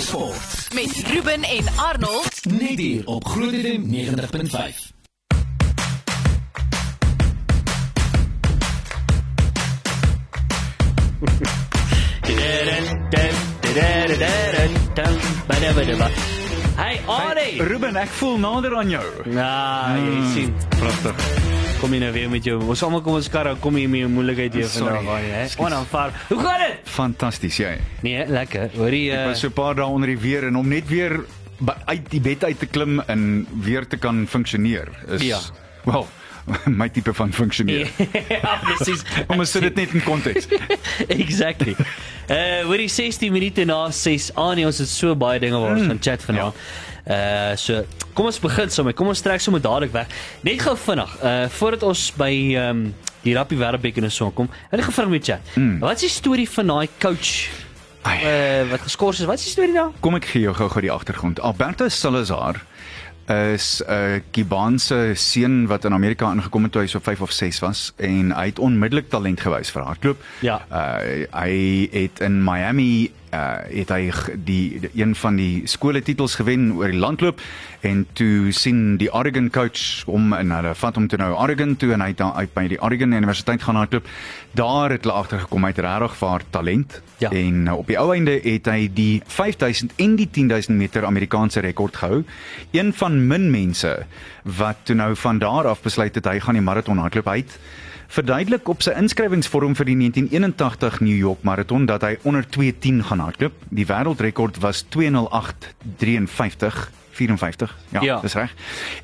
Sport. met Ruben en Arnold. Net hier op Groot FM 90.5. Hey Ari. Ruben, ek voel nader aan jou. Ja, jy sien. Pragtig. Kom jy nou weer met jou. Ons almal kom ons karre, kom jy met jou moeilikheid hier vandag, Ari, hè? Onaanvaar. Hoe gaan dit? Fantasties, jy. Nee, lekker. Hoorie Ek uh, was so 'n paar dae onder die weer en om net weer uit die bed uit te klim en weer te kan funksioneer is Ja. wel my tipe van funksioneer. Ja, presies. Om ons sit dit net in konteks. exactly. Uh hoorie 16 minute na 6 aan ons het so baie dinge waar ons gaan chat vanaand. Uh so kom ons begin sommer. Kom ons trek sommer dadelik weg. Net gou vinnig. Uh voordat ons by ehm um, die Rappie Wêreldbeker en so kom. Gou vinnig met chat. Mm. Wat is die storie van daai coach Ai. uh wat geskort is? Wat is die storie daar? Kom ek gee jou gou-gou die agtergrond. Alberto Salazar is 'n Kubaanse seun wat in Amerika ingekom het toe hy so 5 of 6 was en hy het onmiddellik talent gewys vir hardloop. Ja. Uh hy het in Miami uh het hy die, die een van die skole titels gewen oor die landloop en toe sien die Oregon coach hom en hulle vat hom toe nou Oregon toe en hy het uit by die Oregon Universiteit gaan hardloop. Daar het hulle agtergekom hy het regtig vaar talent Ja. en uh, op die ou einde het hy die 5000 en die 10000 meter Amerikaanse rekord gehou. Een van min mense wat toe nou van daar af besluit het hy gaan die maraton hardloop uit. Verduidelik op sy inskrywingsvorm vir die 1981 New York maraton dat hy onder 2:10 gaan hardloop. Die wêreldrekord was 2:08:53 54. Ja, Ja. dis reg.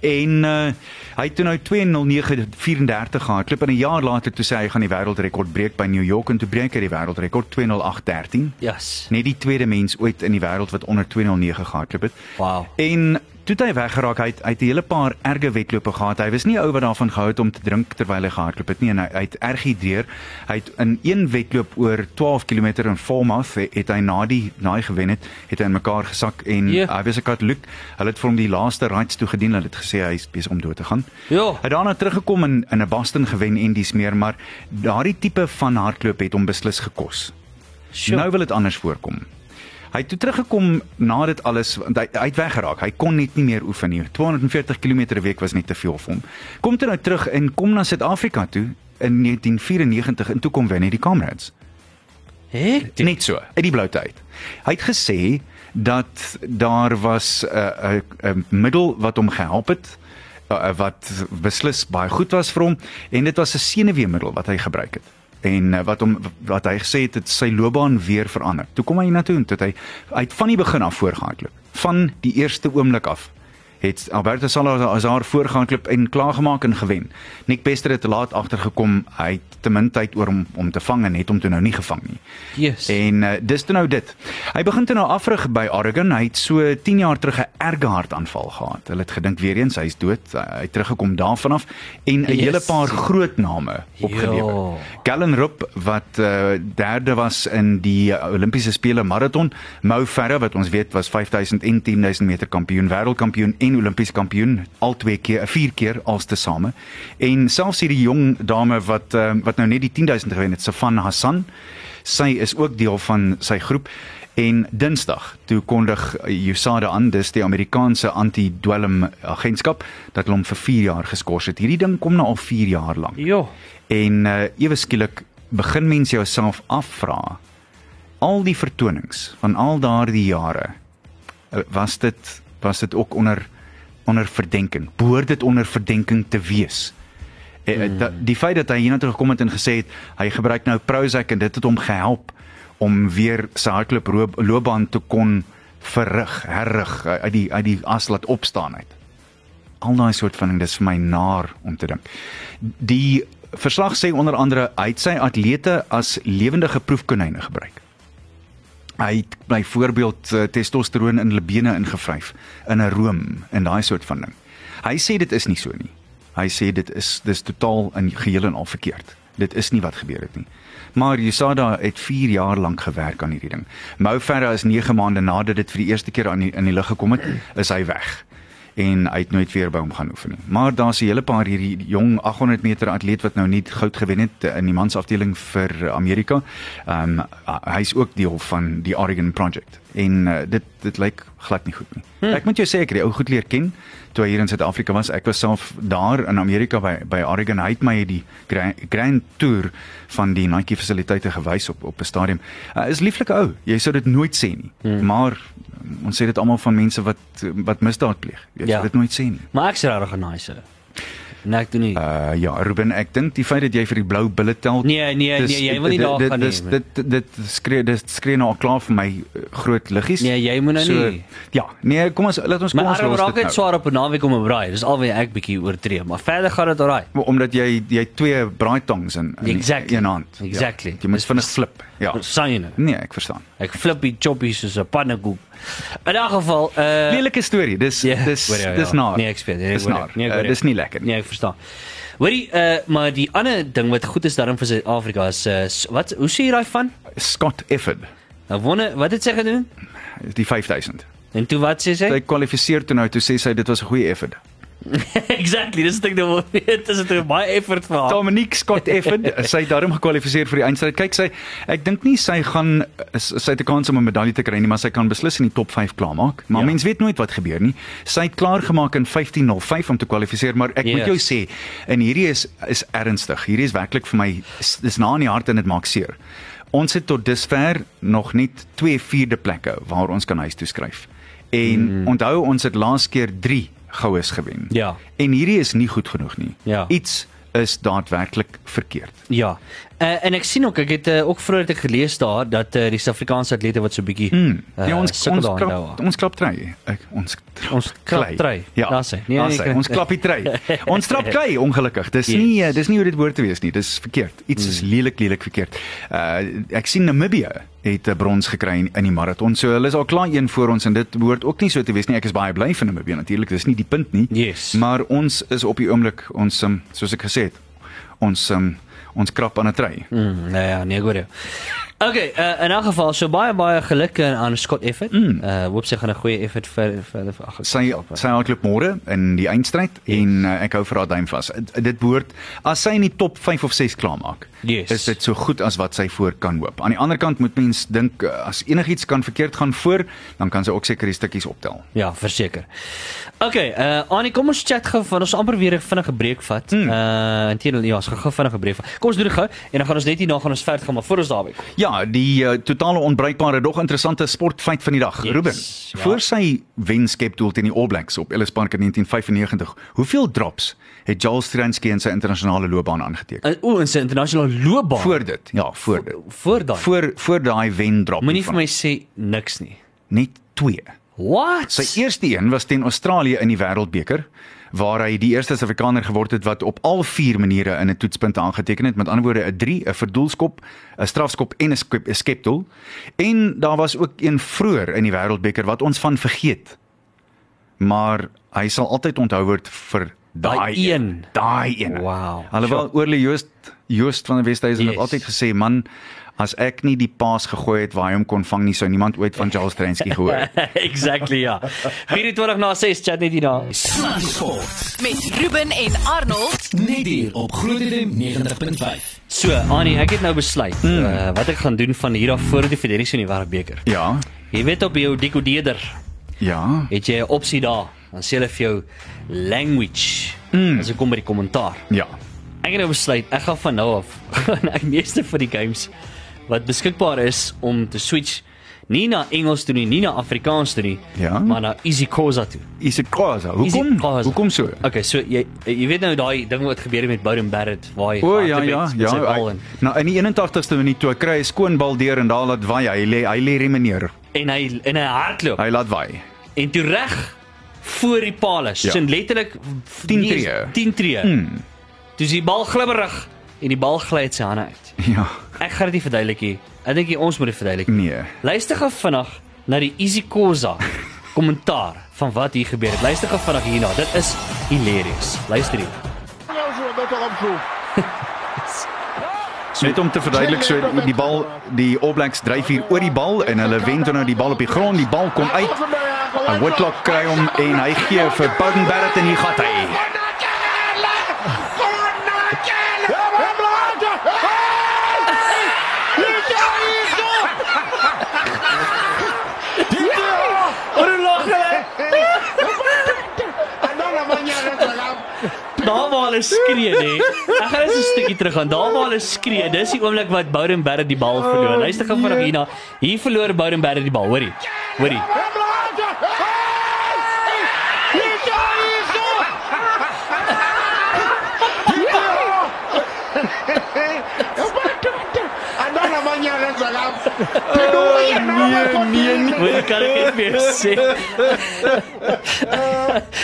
En uh, hy het toe nou 2:09:34 gehardloop en 'n jaar later toe sê hy gaan die wêreldrekord breek by New York en toe breek hy die wêreldrekord 2:08:13. Yes. Net die tweede mens ooit in die wêreld wat onder 2:09 gehardloop het. Wow. En toe hy weggeraak, hy het, hy het 'n hele paar erge wedlope gehad. Hy was nie ou wat daarvan gehou het om te drink terwyl hy gehardloop het nie en hy, hy het erg gehidreer. Hy het in een wedloop oor 12 km in Falmouth het, hy na die na hy gewen het, het hy in mekaar gesak en Ja. hy was 'n Katoliek. Hulle het vir hom die laaste rites toegedien. Hulle het gesê hy is besig om dood te gaan. Ja. Hy het daarna teruggekom en in 'n Boston gewen en dis meer, maar daardie tipe van hardloop het hom beslis gekos. Sure. Nou wil dit anders voorkom. Hy het toe teruggekom na dit alles want hy, hy het weggeraak. Hy kon net nie meer oefen nie. 240 km 'n week was net te veel vir hom. Kom toe nou terug en kom na Suid-Afrika toe in 1994 en toe kom wen hy die Comrades. Hè? Net so, uit die bloute uit. Hy het gesê dat daar was 'n uh, 'n uh, 'n middel wat hom gehelp het uh, wat beslis baie goed was vir hom en dit was 'n senuweemiddel wat hy gebruik het en uh, wat hom wat hy gesê het het sy loopbaan weer verander. Toe kom hy hiernatoe en toe hy uit van die begin af voorgehardloop. Van die eerste oomblik af het Alberto Salazar voorgehardloop en klaargemaak en gewen. Nick Bester het te laat agtergekom. Hy het te min tyd oor om om te vang en het hom toe nou nie gevang nie. Yes. En uh, dis toe nou dit. Hy begin toe nou afrig by Oregon. Hy het so 10 jaar terug 'n erge hartaanval gehad. Hulle het gedink weer eens hy's dood. Hy het teruggekom daarvan af en 'n Yes. hele paar groot name opgelewer. Ja. Galen Rupp wat uh, derde was in die Olimpiese spele maraton, Mo Farah wat ons weet was 5000 en 10000 meter kampioen, wêreldkampioen en Olimpiese kampioen, al twee keer, vier keer als tesame. En selfs hierdie jong dame wat uh, wat nou net die 10000 gewen het, Safan Hassan, sy is ook deel van sy groep. En Dinsdag toe kondig USADA aan, dis die Amerikaanse anti-dwelm agentskap dat hulle hom vir 4 jaar geskort het. Hierdie ding kom nou al 4 jaar lank. Jo. En uh, ewe skielik begin mense jouself afvra al die vertonings van al daardie jare was dit was dit ook onder onder verdenking behoort dit onder verdenking te wees mm. uh, die feit dat hy hiernatoe gekom het en gesê het hy gebruik nou Prozac en dit het hom gehelp om weer sy hardloop loopbaan te kon verrig herrig uh, uit die uit die as laat opstaan uit al daai soort van ding dis vir my naar om te dink. Die verslag sê onder andere hy het sy atlete as lewendige proefkonyne gebruik. Hy het byvoorbeeld uh, testosteroon in hulle bene ingevryf in 'n room en daai soort van ding. Hy sê dit is nie so nie. Hy sê dit is dis totaal in geheel en al verkeerd. Dit is nie wat gebeur het nie. Maar Usada het 4 jaar lank gewerk aan hierdie ding. Mo Farah is 9 maande nadat dit vir die eerste keer aan die, in die lig gekom het, is hy weg. En hy het nooit weer by hom gaan oefen nie. Maar daar's 'n hele paar hierdie jong 800 meter atleet wat nou net goud gewen het in die mansafdeling vir Amerika. Ehm um, hy's ook deel van die Oregon Project en uh, dit dit lyk glad nie goed nie. Hmm. Ek moet jou sê ek het die ou goed leer ken toe hy hier in Suid-Afrika was. Ek was self daar in Amerika by by Oregon. Hy het my die Grand, Grand Tour van die Nike fasiliteite gewys op op 'n stadium. Uh, is lieflike ou. Jy sou dit nooit sê nie. Hmm. Maar ons sê dit almal van mense wat wat misdaad pleeg. Jy ja. dit nooit sê nie. Maar ek's regtig 'n nice. Nee, ek doen nie. Uh ja, Ruben, ek dink die feit dat jy vir die blou bulle tel. Nee, nee, dis, nee, jy wil nie daar gaan nie. Dit dit dit skree dit skree nou al klaar vir my uh, groot liggies. Nee, jy moet nou so, nie. Ja, nee, kom ons laat ons kom ons los dit. Maar raak dit nou. swaar op 'n naweek om 'n braai. Dis alweer ek bietjie oortree, maar verder gaan dit alraai. Omdat jy jy twee braai tongs in, in exactly. een hand. Exactly. Ja, jy moet vinnig flip. Ja. Sien jy? Nee, ek verstaan. Ek flip die choppies soos 'n pannekoek. In 'n geval, uh lelike storie. Dis yeah, dis ja, ja. dis na. Nee, ek speel. Nee, dis na. Nee, uh, dis nie lekker nie. Nee, ek verstaan. Hoorie, uh maar die ander ding wat goed is daarom vir Suid-Afrika is uh wat hoe sê jy daai van? Scott Efford. Nou wonder wat het sy gedoen? Die 5000. En toe wat sê sy? Sy kwalifiseer toe nou toe sê sy dit was 'n goeie effort. exactly, dis ek nou weet, dis 'n baie effort vir haar. Dominique Scott Efford, sy het daarom gekwalifiseer vir die eindstryd. Kyk sy, ek dink nie sy gaan sy het 'n kans om 'n medalje te kry nie, maar sy kan beslis in die top 5 klaarmaak. Maar ja. mens weet nooit wat gebeur nie. Sy het klaar gemaak in 15:05 om te kwalifiseer, maar ek yes. moet jou sê, en hierdie is is ernstig. Hierdie is werklik vir my dis na in die hart en dit maak seer. Ons het tot dusver nog net 2 vierde plekke waar ons kan huis toe skryf. En mm. onthou ons het laas keer 3 goues gewen. Ja. En hierdie is nie goed genoeg nie. Ja. Iets is daadwerklik verkeerd. Ja. Uh, en ek sien ook ek het uh, ook vroeër het ek gelees daar dat uh, die Suid-Afrikaanse atlete wat so bietjie mm. uh, ja, ons ons klap, ons klap trei. Ek ons ons klap trei. Ja. Daar sê. Nee, nee, nee, ons klap die trei. ons trap klei ongelukkig. Dis yes. nie dis nie hoe dit behoort te wees nie. Dis verkeerd. Iets mm. is lelik lelik verkeerd. Uh ek sien Namibië het 'n brons gekry in, in die maraton. So hulle is al klaar een voor ons en dit behoort ook nie so te wees nie. Ek is baie bly vir Namibië natuurlik. Dis nie die punt nie. Yes. Maar ons is op die oomblik ons um, soos ek gesê het, ons um, ons krap aan 'n trei. Mm, nee, ja, nee, goed. Ja. Okay, uh, in elk geval so baie baie geluk aan Scott Effort. Mm. Uh hoop sy gaan 'n goeie effort vir vir vir ag. Sy sy hardloop môre in die eindstryd yes. en uh, ek hou vir haar duim vas. Dit behoort as sy in die top 5 of 6 klaarmaak. Yes. Is dit so goed as wat sy voor kan hoop. Aan die ander kant moet mens dink as enigiets kan verkeerd gaan voor, dan kan sy ook seker die stukkies optel. Ja, verseker. Okay, uh Annie, kom ons chat gou van ons amper weer 'n vinnige breek vat. Mm. Uh intendeel ja, ons gaan gou vinnige breek vat. Kom ons doen dit gou en dan gaan ons net hierna gaan ons verder gaan maar voor ons daarby kom. Ja, die uh, totale onbruikbare dog interessante sportfeit van die dag. Yes, Ruben, ja. voor sy wenskepdoel teen die All Blacks op Ellis Park in 1995, hoeveel drops het Jules Stransky in sy internasionale loopbaan aangeteken? O, in sy internasionale loopbaan. Voor dit. Ja, voor dit. Voor daai. Voor voor daai wen drop. Moenie vir my sê niks nie. Net 2. What? Sy eerste een was teen Australië in die Wêreldbeker waar hy die eerste Suid-Afrikaner geword het wat op al vier maniere in 'n toetspunt aangeteken het met ander woorde 'n 3, 'n verdoelskop, 'n strafskop en 'n skep, skepdoel. En daar was ook een vroeër in die Wêreldbeker wat ons van vergeet. Maar hy sal altyd onthou word vir daai een, daai een. Wow. Alhoewel. Oorle Joost Joost van die Wesduisen yes. het altyd gesê man as ek nie die paas gegooi het waar hy hom kon vang nie sou niemand ooit van Charles Trensky gehoor het. exactly ja. 24 na 6 chat net hierna. Sport met Ruben en Arnold net hier op Groot FM 90.5. So, Annie, ek het nou besluit mm. uh, wat ek gaan doen van hier af voor die Federasie in die Wêreldbeker. Ja. Jy weet op jou decoder. Ja. Het jy 'n opsie daar? Dan sê hulle vir jou language. Mm. As ek kom by die kommentaar. Ja. Ek het nou besluit ek gaan van nou af ek meeste vir die games wat beskikbaar is om te switch nie na Engels toe nie, nie na Afrikaans toe nie, ja? maar na isiXhosa toe. isiXhosa. Hoekom? Hoekom so? Okay, so jy jy weet nou daai ding wat gebeur het met Bowden Barrett, waar hy O ja ja ja. Nou in die 81ste minuut toe hy kry 'n skoon bal deur en daar laat waai hy lê hy lê remeneer. En hy in 'n hardloop. Hy laat waai. En toe reg voor die paal is, ja. so letterlik 10 tree. 10 tree. Hmm. Dis die bal glibberig en die bal gly uit sy hande uit. Ja. Ek gaan dit nie verduidelik nie. Ek dink ons moet dit verduidelik. Nee. Luister gou vinnig na die isiXhosa kommentaar van wat hier gebeur het. Luister gou vinnig hierna. Dit is hilarious. Luister hier. So net om te verduidelik so die, bal die All Blacks dryf hier oor die bal en hulle wen toe nou die bal op die grond. Die bal kom uit. En Whitlock kry hom en hy gee vir Bowden Barrett en hier gaan hy. Oor lag hulle. Daar waar hulle skree nê. Ek gaan net so 'n stukkie terug gaan. Daar waar hulle skree, dis die oomblik wat Bowden Barrett die bal verloor. Luister gou vinnig hierna. Hier verloor Bowden Barrett die bal, hoorie. Hoorie. Nee, nee, nee. Hoe kan ek dit weer sê?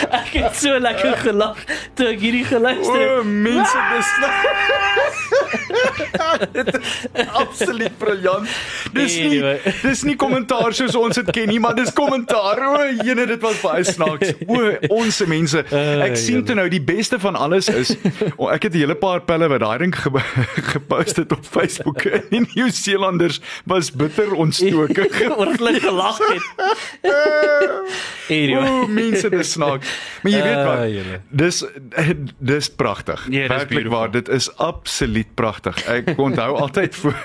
ek het so lekker gelag toe ek hierdie geluister het. mense dis Dit is absoluut briljant. Dis nie Anyway. dis nie kommentaar soos ons dit ken nie, maar dis kommentaar. O, jene dit was baie snaaks. O, ons mense. Ek sien toe nou die beste van alles is o, ek het 'n hele paar pelle wat daai ding ge gepost het op Facebook. Die Nieu-Seelanders was bitter ontstoke. oor hulle gelag het. anyway. O, mense dis snaaks. Maar jy weet Ah, wat? julle. Dis dis pragtig. Ja, dis Werklik waar, dit is absoluut pragtig. Ek onthou altyd vir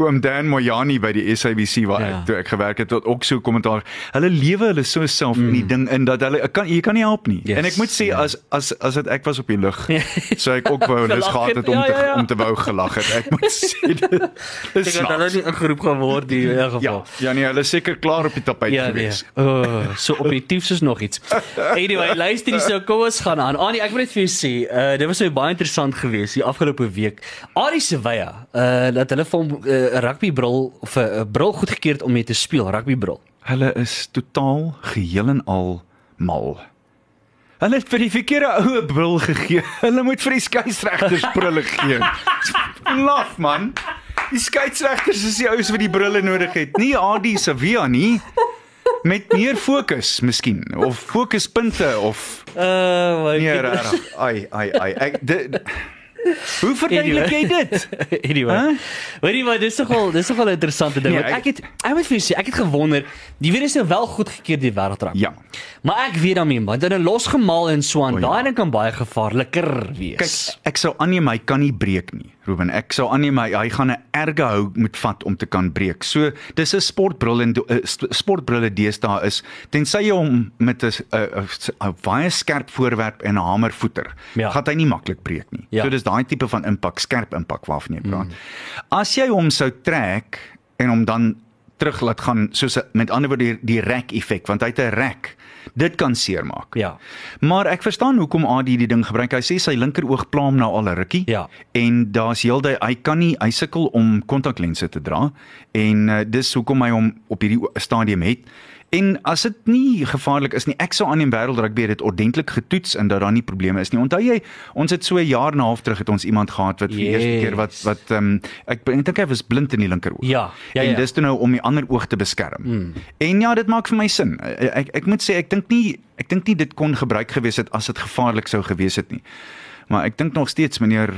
oom Dan Mojani by die SABC waar Ja. ek toe ek gewerk het tot ook so kommentaar. Hulle lewe hulle so self in die ding in dat hulle kan jy kan nie help nie. Mm. Yes, en ek moet sê ja. as as as dit ek was op die lug, sou ek ook wou lus gehad het, om ja, te ja, ja. om te wou gelag het. Ek moet sê dit is Ek het hulle nie ingeroep gaan word nie in elk Ja, geval. ja nee, hulle is seker klaar op die tapijt Ja, nee. gewees. Oh, so objektief soos nog iets. Anyway, luister hier so, kom ons gaan aan. Annie, ek wil net vir jou sê, uh dit was so baie interessant geweest die afgelope week. Ari Sevilla, uh dat hulle vir hom uh, 'n rugbybril of 'n uh, bril goedgekeur het om mee te speel, rugbybril. Hulle is totaal geheel en al mal. Hulle het vir die verkeerde oue bril gegee. Hulle moet vir die skeieregters brille gee. Laf man. Die skeieregters is die ouens wat die brille nodig het. Nie AD Sevilla nie. Met meer fokus miskien of fokuspunte of Uh my nee regtig. Ai ai ai. Ek dit Hoe verduidelik jy dit? anyway. Huh? Weet jy wat, dis nogal dis nogal 'n interessante ding. Nee, ek- ek het ek moet vir jou sê, ek het gewonder, die is nou wel goedgekeur die wêreldrang. Ja. Maar ek weet daarmee, want dit is losgemaal en so aan. O, ja. Daai ding kan baie gevaarliker wees. Kyk, ek sou aanneem hy kan nie breek nie, Ruben. Ek sou aanneem hy, hy gaan 'n erge hou moet vat om te kan breek. So dis 'n sportbril en uh, sportbrille deesdae is tensy jy hom met 'n 'n 'n baie skerp voorwerp en 'n hamer voeter, Ja. gaan hy nie maklik breek nie. Ja. So dis daai tipe van impak, skerp impak waarvan jy praat. Mm. As jy hom sou trek en hom dan terug laat gaan soos met ander woorde die, die rek effek want hy het 'n rek. Dit kan seermaak. Ja. Maar ek verstaan hoekom AD die ding gebruik. Hy sê sy linkeroog pla hom nou al 'n rukkie. Ja. En daar's heeltyd hy kan nie hy sukkel om kontaklense te dra en uh, dis hoekom hy hom op hierdie stadium het. En as dit nie gevaarlik is nie, ek sou aan die wêreldrugby het dit ordentlik getoets en dat daar nie probleme is nie. Onthou jy, ons het so 'n jaar en 'n half terug het ons iemand gehad wat vir die eerste Yes. keer wat wat ehm um, ek ek dink hy was blind in die linkeroog. Ja, ja, en ja. dis toe nou om die ander oog te beskerm. Mm. En ja, dit maak vir my sin. Ek ek, ek moet sê ek dink nie ek dink nie dit kon gebruik gewees het as dit gevaarlik sou gewees het nie. Maar ek dink nog steeds meneer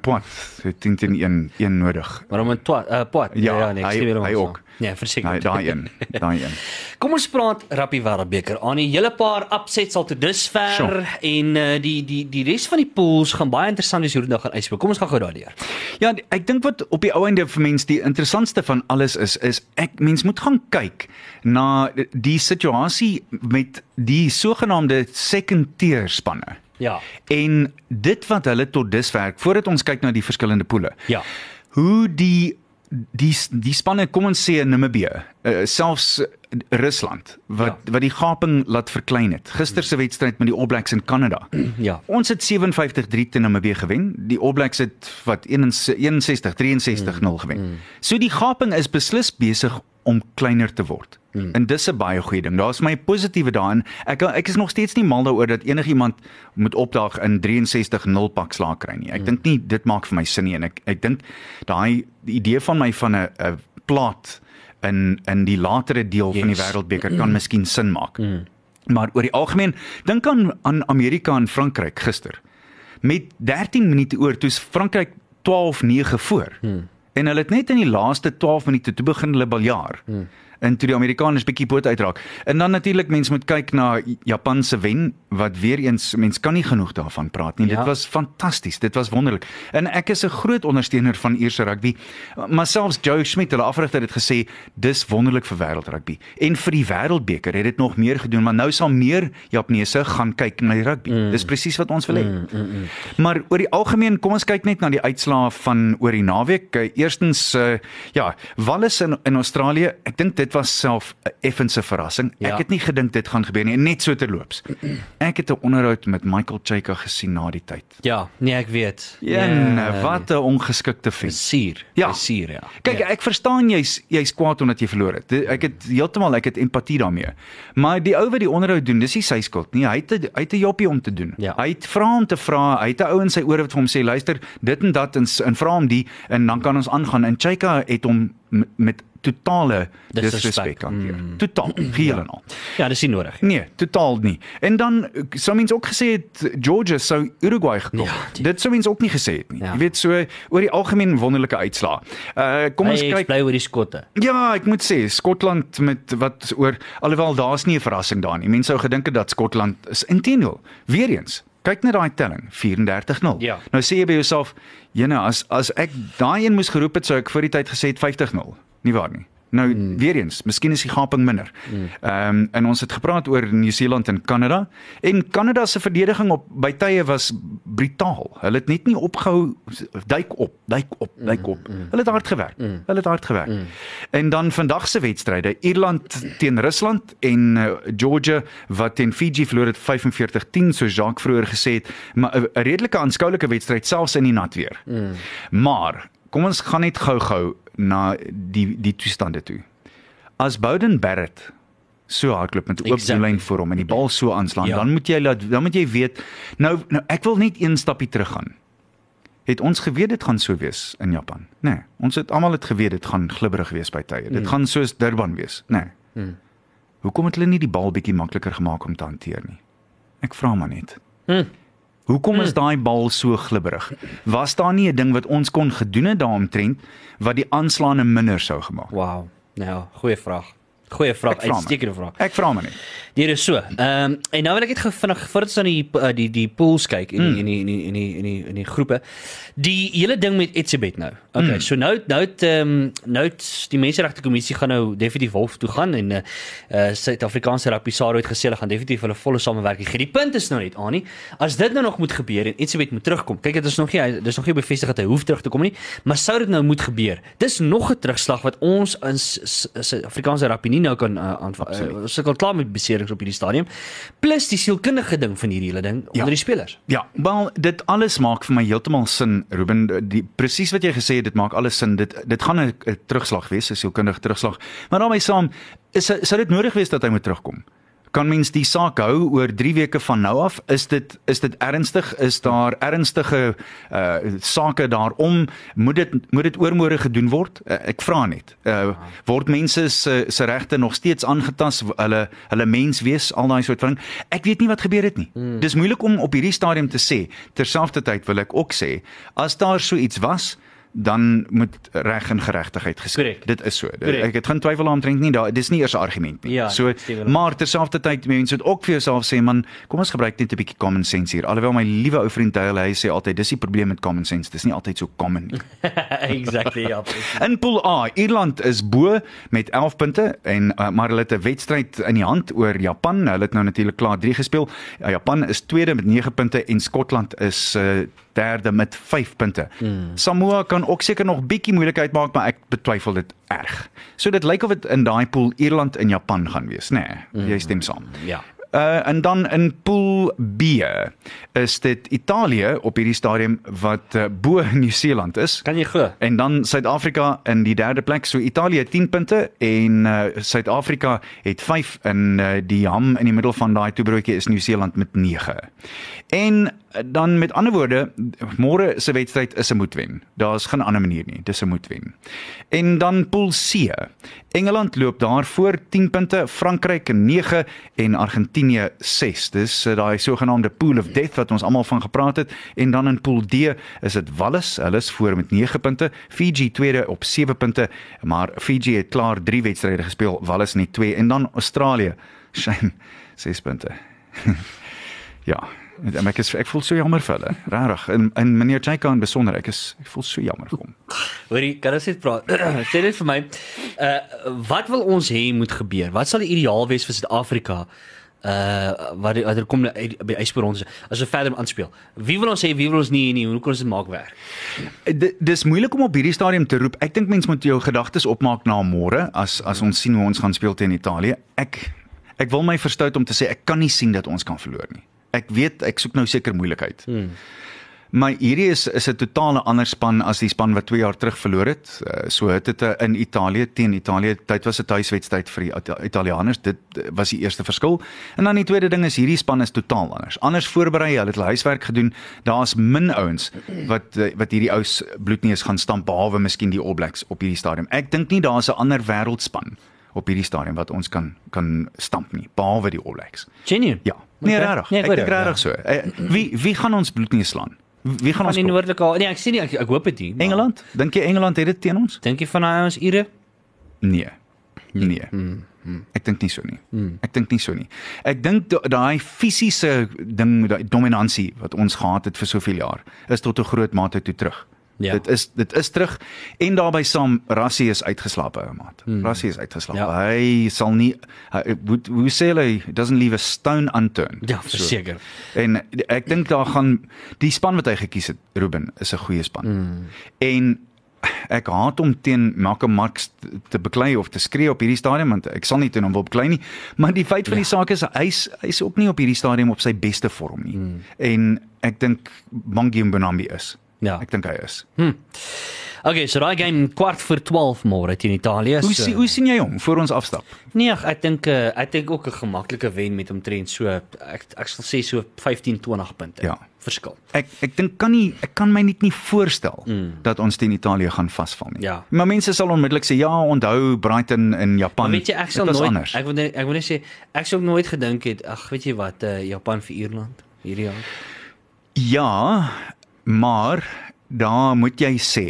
Poit het 10 teen 1 een nodig. Maar om 'n uh, pot. Ja, nee, ek hy- sê weer hy ons ook. Ja, verseker. Daai daai een, daai een. Kom ons praat Rappie Wêreldbeker. Aan die hele paar upsets al tot dusver Sure. en uh, die die die res van die pools gaan baie interessant wees hoe dit nou gaan uitspeel. Kom ons gaan gou daardeur. Ja, ek dink wat op die ou einde vir mense die interessantste van alles is is ek mens moet gaan kyk na die situasie met die sogenaamde second tier spanne. Ja. En dit wat hulle tot dusver voordat ons kyk na die verskillende poele. Ja. Hoe die die die spanne kom ons sê in Namibië, uh, selfs Rusland wat ja. wat die gaping laat verklein het. Gister se wedstryd met die All Blacks in Kanada. Ja. Ons het 57-3 teen Namibië gewen. Die All Blacks het wat 61-63-0 gewen. So die gaping is beslis besig om kleiner te word. Mm. En dis 'n baie goeie ding. Daar's my positiewe daarin. Ek ek is nog steeds nie mal daaroor dat enigiemand moet opdaag in 63-0 pak slaag kry nie. Ek mm. dink nie dit maak vir my sin nie en ek ek dink daai idee van my van 'n 'n plaat in in die latere deel yes. van die wêreldbeker kan miskien sin maak. Mm. Maar oor die algemeen, dink aan aan Amerika en Frankryk gister. Met 13 minute oor toe Frankryk 12-9 voor. Hmm. En hulle het net in die laaste 12 minute toe begin hulle baljaar. Hmm en toe die Amerikaners bietjie boot uitraak. En dan natuurlik mense moet kyk na Japan se wen wat weer eens mense kan nie genoeg daarvan praat nie. Ja. Dit was fantasties. Dit was wonderlik. En ek is 'n groot ondersteuner van Ierse rugby. Maar selfs Joe Schmidt, hulle afrigter het gesê dis wonderlik vir wêreld rugby. En vir die wêreldbeker het dit nog meer gedoen, maar nou sal meer Japaneese gaan kyk na die rugby. Mm. Dis presies wat ons wil hê. Mm, mm, mm. Maar oor die algemeen, kom ons kyk net na die uitslae van oor die naweek. Eerstens uh, ja, Wallis in in Australië. Ek dink dit dit was self 'n effense verrassing. Ja. Ek het nie gedink dit gaan gebeur nie, net so terloops. Ek het 'n onderhoud met Michael Chayka gesien na die tyd. Ja, nee, ek weet. En ja, wat 'n ongeskikte vent. Suur. Ja, suur, ja. Kyk, ja. ek verstaan jy's jy's kwaad omdat jy verloor het. Ek het heeltemal ek het empatie daarmee. Maar die ou wat die onderhoud doen, dis nie sy skuld nie. Hy het 'n hy het 'n joppie om te doen. Ja. Hy het vra om te vra. Hy het 'n ou in sy ore wat vir hom sê, "Luister, dit en dat en, en vra hom die en dan kan ons aangaan." En Chayka het hom met totale disrespek hanteer. Mm. Totaal, geheel en al. Ja, dis nie nodig. Nee, totaal nie. En dan sou mens ook gesê het Georgia sou Uruguay gekom. Ja, Dit sou mens ook nie gesê het nie. Ja. Jy weet so oor die algemeen wonderlike uitslaa. Uh kom ons hey, kyk bly oor die skotte. Ja, ek moet sê Skotland met wat oor alhoewel daar's nie 'n verrassing daar nie. Mense sou gedink het dat Skotland is intendeel weer eens Kyk net daai telling, 34-0. Ja. Nou sê jy by jouself, jene as as ek daai een moes geroep het, sou ek vir die tyd gesê het 50-0 nie waar nie. Nou mm. weer eens, miskien is die gaping minder. Hmm. Ehm mm. um, en ons het gepraat oor Nieu-Seeland en Kanada en Kanada se verdediging op by tye was brutaal. Hulle het net nie opgehou duik op, duik op, duik op. Mm. Hulle het hard gewerk. Mm. Hulle het hard gewerk. Mm. En dan vandag se wedstryde, Ierland teen Rusland en uh, Georgia wat teen Fiji verloor het 45-10 so Jacques vroeër gesê het, maar 'n redelike aanskoulike wedstryd selfs in die nat weer. Mm. Maar kom ons gaan net gou-gou na die die toestande toe. As Bowden Barrett so hardloop met oop exactly. lyn voor hom en die bal so aanslaan, ja. dan moet jy laat dan moet jy weet nou nou ek wil net een stapie terug gaan. Het ons geweet dit gaan so wees in Japan? Nee, ons het almal dit geweet dit gaan glibberig wees by tye. Mm. Dit gaan soos Durban wees. Nee. Mm. Hoekom het hulle nie die bal bietjie makliker gemaak om te hanteer nie? Ek vra maar net. Mm. Hoekom is hmm. daai bal so glibberig? Was daar nie 'n ding wat ons kon gedoen het daaromtrent wat die aanslaane minder sou gemaak? Wow. Nou, goeie vraag. Goeie vraag, uitstekende vraag. Ek vra maar net. Dit is so. Ehm um, en nou wil ek net vinnig voordat ons aan die uh, die die pools kyk in mm. in die in die in die in die in die groepe. Die hele ding met Etsebet nou. Okay, mm. so nou nou ehm um, nou die menseregte kommissie gaan nou definitief hof toe gaan en eh uh, Suid-Afrikaanse rugby SARO het gesê hulle gaan definitief hulle volle samewerking gee. Die punt is nou net aan nie. As dit nou nog moet gebeur en Etsebet moet terugkom. Kyk, dit is nog nie dis nog nie bevestig dat hy hoef terug te kom nie, maar sou dit nou moet gebeur. Dis nog 'n terugslag wat ons in Suid-Afrikaanse rugby nie nou kan uh, aanval. Uh, sukkel klaar met beserings op hierdie stadium. Plus die sielkundige ding van hierdie hele ding ja. onder die spelers. Ja, wel dit alles maak vir my heeltemal sin, Ruben. Die presies wat jy gesê het, dit maak alles sin. Dit dit gaan 'n terugslag wees, 'n sielkundige terugslag. Maar daarmee saam is sou dit nodig wees dat hy moet terugkom kan mens die saak hou oor 3 weke van nou af? Is dit is dit ernstig? Is daar ernstige uh sake daarom? Moet dit moet dit oormôre gedoen word? Uh, ek vra net. Uh word mense se se regte nog steeds aangetast? Hulle hulle mens wees al daai soort van ek weet nie wat gebeur het nie. Hmm. dis moeilik om op hierdie stadium te sê. Terselfdertyd wil ek ook sê as daar so iets was dan moet reg en geregtigheid geskied. Dit is so. Correct. Ek het geen twyfel daaroor nie. Daar dis nie eers 'n argument nie. Ja, so maar terselfdertyd mense moet ook vir jouself sê man, kom ons gebruik net 'n bietjie common sense hier. Alhoewel my liewe ou vriend Dale hy sê altyd dis die probleem met common sense. Dis nie altyd so common nie. exactly ja. In pool A, Ierland is bo met 11 punte en uh, maar hulle het 'n wedstryd in die hand oor Japan. Hulle het nou natuurlik klaar 3 gespeel. Ja, Japan is tweede met 9 punte en Skotland is uh, derde met 5 punte. Hmm. Samoa kan ook seker nog bietjie moeilikheid maak, maar ek betwyfel dit erg. So dit lyk of dit in daai pool Ierland en Japan gaan wees, nê? Nee, hmm. Jy stem saam. Ja. Uh en dan in pool B is dit Italië op hierdie stadium wat uh, bo Nieu-Seeland is. Kan jy glo? En dan Suid-Afrika in die derde plek. So Italië 10 punte en uh Suid-Afrika het 5 in uh, die ham in die middel van daai toebroodjie is Nieu-Seeland met 9. En dan met ander woorde, môre se wedstryd is 'n moetwen. Daar's geen ander manier nie, dis 'n moetwen. En dan pool C. Engeland loop daar voor 10 punte, Frankryk 9 en Argentinië Argentinië 6. Dis uh, daai sogenaamde pool of death wat ons almal van gepraat het en dan in pool D is dit Wallis, hulle is voor met 9 punte, Fiji tweede op 7 punte, maar Fiji het klaar 3 wedstryde gespeel, Wallis net 2 en dan Australië, shame 6 punte. ja, en ek is ek voel so jammer vir hulle. Regtig. En en meneer Jake in besonder, ek is ek voel so jammer vir hom. Hoorie, kan ons net praat? Sê dit vir my. Uh wat wil ons hê moet gebeur? Wat sal die ideaal wees vir Suid-Afrika? Uh wat wat er kom by yspoor ons as ons verder aanspeel. Wie wil ons hê, wie wil ons nie nie? Hoe kan ons dit maak werk? D dis moeilik om op hierdie stadium te roep. Ek dink mens moet jou gedagtes opmaak na môre as as ons sien hoe ons gaan speel teen Italië. Ek ek wil my verstout om te sê ek kan nie sien dat ons kan verloor nie. Ek weet ek soek nou seker moeilikheid. Hmm. Maar hierdie is is 'n totale ander span as die span wat 2 jaar terug verloor het. Uh, so het dit in Italië teen Italië. Dit was 'n tuiswedstryd vir die Ita Italianers. Dit was die eerste verskil. En dan die tweede ding is hierdie span is totaal anders. Anders voorberei, hulle het hulle huiswerk gedoen. Daar's min ouens wat wat hierdie ou bloedneus gaan stamp behalwe miskien die All Blacks op hierdie stadium. Ek dink nie daar's 'n ander wêreldspan op hierdie stadium wat ons kan kan stamp nie behalwe die All Blacks. Genuine. Ja. Nee, regtig. Nee, ek dink regtig so. Eh, Wie wie gaan ons bloedneus slaan? Wie gaan Van ons die klop? noordelike Nee, ek sien nie ek, ek hoop dit nie. maar- Engeland? Dink jy Engeland het dit teen ons? Dink jy van daai ons Ire? Nee. Nee. Hmm, Ek dink nie so nie. Ek dink nie so nie. Ek dink da- daai fisiese ding, daai dominansie wat ons gehad het vir soveel jaar, is tot 'n groot mate toe terug. Ja. Dit is dit is terug en daarbey saam Rassie is uitgeslaap ou maat. Rassie is uitgeslaap. Ja. Hy sal nie hy, hoe, hoe sê hulle doesn't leave a stone unturned. Ja, verseker. En ek dink daar gaan die span wat hy gekies het, Ruben, is 'n goeie span. Mm. En ek haat om teen Malcolm Marx te beklei of te skree op hierdie stadium want ek sal nie teen hom wil beklei nie, maar die feit van die saak is hy's hy's ook nie op hierdie stadium op sy beste vorm nie. Mm. En ek dink Mangi Mbonambi is. Ja. Ek dink hy is. Okay, so daai game kwart voor 12 môre teen Italië. Hoe so- sien hoe sien jy hom voor ons afstap? Nee, ek dink uh, ek dink ook 'n gemaklike wen met omtrent so ek ek sal sê so 15-20 punte. Ja. Verskil. Ek ek dink kan nie ek kan my net nie voorstel mm. dat ons teen Italië gaan vasval nie. Ja. Maar mense sal onmiddellik sê ja, onthou Brighton in Japan. Maar weet jy ek sal nooit anders. ek wil ek wil net sê ek sou nooit gedink het ag weet jy wat uh, Japan vir Ierland hierdie jaar. Ja, maar daar moet jy sê,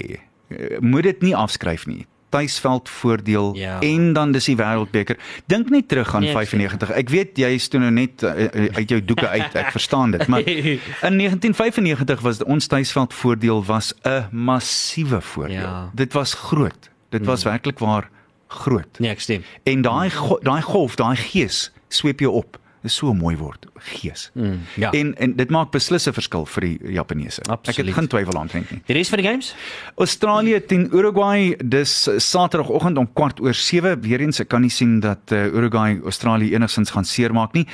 eh, moet dit nie afskryf nie. Tuisveld voordeel Ja. en dan dis die wêreldbeker. Dink net terug aan Nee, ek 95. Ek weet jy is toe nou net uh, uit jou doeke uit. Ek verstaan dit, maar in 1995 was ons tuisveld voordeel was 'n massiewe voordeel. Ja. Dit was groot. Dit was werklik waar groot. Nee, ek stem. En daai daai golf, daai gees sweep jou op. Dis so 'n mooi woord, gees. Mm, ja. En en dit maak beslis 'n verskil vir die Japaneese. Ek Absoluut. het geen twyfel daaraan nie. Die res van die games? Australië teen Uruguay dis Saterdagoggend om kwart oor 7. Weereens ek kan nie sien dat uh, Uruguay Australië enigsins gaan seermaak nie.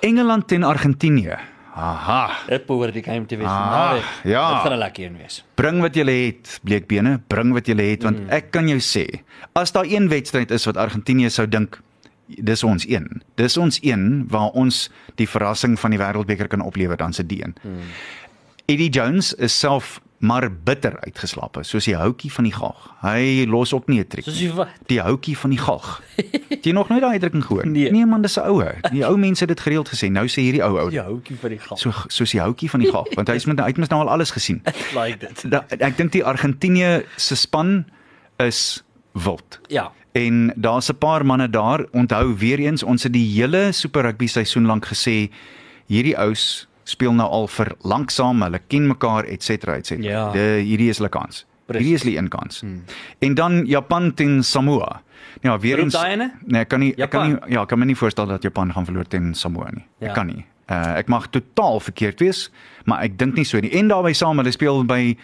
Engeland teen Argentinië. Aha. Dit behoort die game te wees Ah, vandag. ja. Dit gaan 'n lekker een wees. Bring wat jy het, bleekbene, bring wat jy het want Mm. ek kan jou sê, as daar een wedstryd is wat Argentinië sou dink dis ons een. Dis ons een waar ons die verrassing van die wêreldbeker kan oplewer dan se die een. Mm. Eddie Jones is self maar bitter uitgeslaap, soos die houtjie van die galg. Hy los ook nie 'n triek. Soos jy wat? Die houtjie van die galg. Het jy nog nooit daai uitdrukking gehoor? Nee. nee man, dis 'n oue. Die ou mense het dit gereeld gesê. Nou sê hierdie ou ou Die houtjie van die gal. so soos die houtjie van die galg, want hy's met hy het mos nou al alles gesien. like dit. Da, ek dink die Argentinië se span is wild. Ja. En daar's 'n paar manne daar. Onthou weer eens, ons het die hele Super Rugby seisoen lank gesê hierdie ouens speel nou al vir lank saam, hulle ken mekaar et cetera et cetera. Ja. De, hierdie is hulle kans. Presies. Hierdie is die een kans. Hmm. En dan Japan teen Samoa. Ja, weer eens. Nee, ek kan nie ek kan nie ja, ek kan my nie voorstel dat Japan gaan verloor teen Samoa nie. Ja. Ek kan nie. Uh, ek mag totaal verkeerd wees, maar ek dink nie so nie. En daarbey saam hulle speel by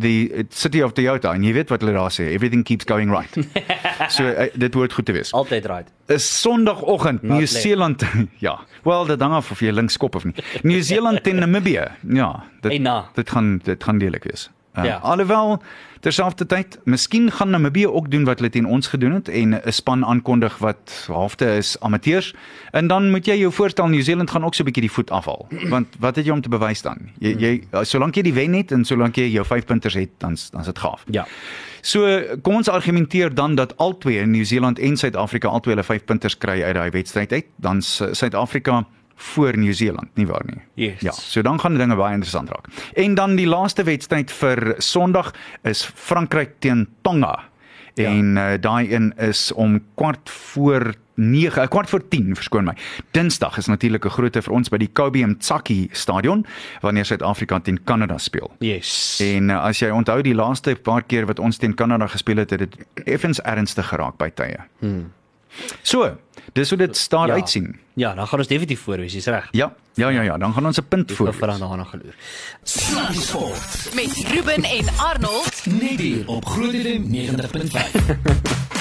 die uh, City of Toyota en jy weet wat hulle daar sê, everything keeps going right. so uh, dit hoort goed te wees. Altyd right. Is Sondagoggend Nieu-Seeland. ja. Wel, dit hang af of jy links kop of nie. Nieu-Seeland teen Namibië. Ja, dit Hey, na. dit gaan dit gaan deelik wees. Uh, Ja. Alhoewel terselfdertyd, miskien gaan Namibië ook doen wat hulle teen ons gedoen het en 'n span aankondig wat halfte is amateurs en dan moet jy jou voorstel Nieu-Seeland gaan ook so 'n bietjie die voet afhaal. Want wat het jy om te bewys dan? Jy jy solank jy die wen het en solank jy jou 5 punters het, dan dan's dit gaaf. Ja. So kom ons argumenteer dan dat albei Nieu-Seeland en Suid-Afrika albei hulle 5 punters kry uit daai wedstryd uit, dan Suid-Afrika voor Nieu-Seeland, nie waar nie? Yes. Ja, so dan gaan dinge baie interessant raak. En dan die laaste wedstryd vir Sondag is Frankryk teen Tonga. Ja. En uh, daai een is om kwart voor 9, uh, kwart voor 10, verskoon my. Dinsdag is natuurlik 'n grootte vir ons by die Kobe Mtsaki stadion wanneer Suid-Afrika teen Kanada speel. Yes. En uh, as jy onthou die laaste paar keer wat ons teen Kanada gespeel het, het dit effens ernstig geraak by tye. Hmm. So, dis hoe dit staan Ja. uitsien. Ja, dan gaan ons definitief voor wees, jy's reg. Ja, ja, ja, ja, dan gaan ons 'n punt voor. vir daarna geloer. Slagsport. Met Ruben en Arnold. Net hier op Groot FM 90.5.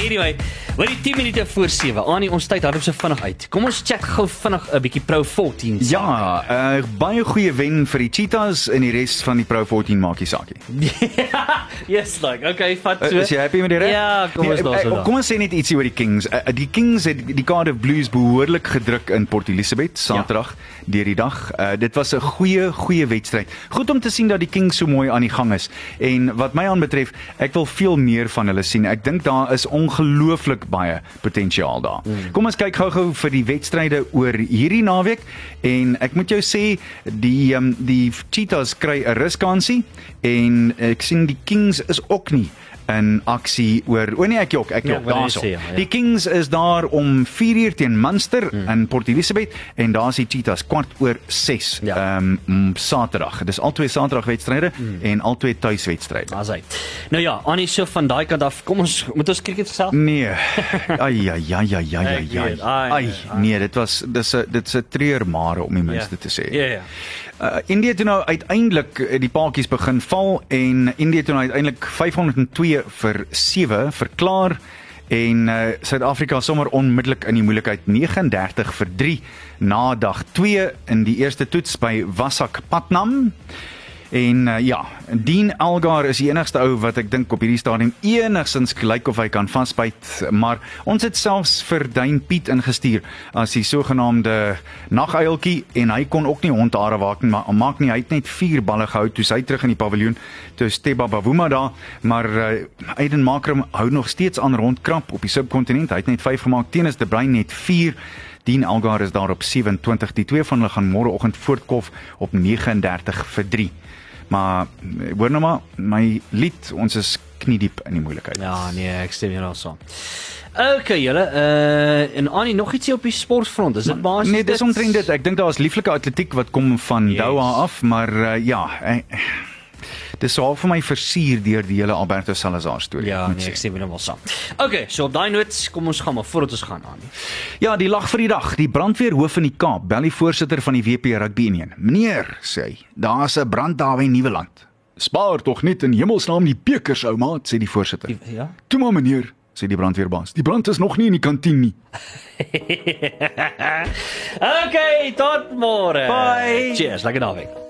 Anyway, wat die 10 minute voor 7. Annie, ons tyd hardop so vinnig uit. Kom ons chat gou vinnig 'n bietjie Pro 14. Ja, uh, baie goeie wen vir die Cheetahs en die res van die Pro 14 maakie sakie. yes, like. Okay, vat Uh, so. is jy happy met die reg? Ja, kom ons Nee, daar eh, so. Kom ons sê net ietsie oor die Kings. Uh, die Kings het die Cardiff Blues behoorlik gedruk in Port Elizabeth Saterdag ja. deur die dag. Uh, dit was 'n goeie goeie wedstryd. Goed om te sien dat die Kings so mooi aan die gang is. En wat my aanbetref, ek wil veel meer van hulle sien. Ek dink daar is ongelooflik baie potensiaal daar. Mm. Kom ons kyk gou-gou vir die wedstryde oor hierdie naweek en ek moet jou sê die um, die Cheetahs kry 'n ruskansie en ek sien die Kings is ook nie in aksie oor o nee ek jok ek Ja, jok jy daarso. ja, ja. Die Kings is daar om 4uur teen Munster mm. in Port Elizabeth en daar's die Cheetahs kwart oor 6 Ja. ehm um, Saterdag. Dis albei Saterdagwedstryde mm. en albei tuiswedstryde. Daar's hy. Nou ja, Annie so van daai kant af. Kom ons moet ons cricket gesels. Nee. Ai ai ai ai ai ai. Ek weet, ai. nee, dit was dis 'n dit's 'n treurmare om die minste te sê. Ja ja. Uh, India het nou uiteindelik uh, die paadjies begin val en India het nou uiteindelik 502 vir 7 verklaar en uh, Suid-Afrika sommer onmiddellik in die moeilikheid 39 vir 3 na dag 2 in die eerste toets by Visakhapatnam. En uh, ja, Dean Algar is die enigste ou wat ek dink op hierdie stadium enigstens lyk of hy kan vasbyt, maar ons het selfs vir Duin Piet ingestuur as die sogenaamde naguiltjie en hy kon ook nie hondhare waak nie, maar maak nie, hy het net 4 balle gehou toe hy terug in die paviljoen toe Steba Bavuma daar, maar uh, Aiden Makram hou nog steeds aan rondkrap op die subkontinent. Hy het net 5 gemaak, Tennis De Bruin net 4 Dean Algar is daar op 27. Die twee van hulle gaan môreoggend voortkof op 39 vir 3. Maar eh, hoor nou maar, my lied, ons is kniediep in die moeilikheid. Ja, nee, ek stem jou daarsaam. Okay, julle, uh en Annie nog ietsie op die sportfront. Is dit basies Nee, dis omtrent dit. Ek dink daar is lieflike atletiek wat kom van Yes. Doha af, maar uh, ja, eh, dis so half vir my versier deur die hele Alberto Salazar storie. Ja, nee, sê. ek stem heeltemal saam. Okay, so op daai noot, kom ons gaan maar voordat ons gaan aan. Ja, die lag vir die dag. Die brandweerhoof in die Kaap, bel die voorsitter van die WP Rugby Union. Meneer, sê hy, daar's 'n brand daar in Nieuweland. Spaar tog net in hemelsnaam die bekers, ou maat, sê die voorsitter. Ja. Toe maar meneer, sê die brandweerbaas. Die brand is nog nie in die kantien nie. Okay, tot môre. Bye. Cheers, lekker naweek.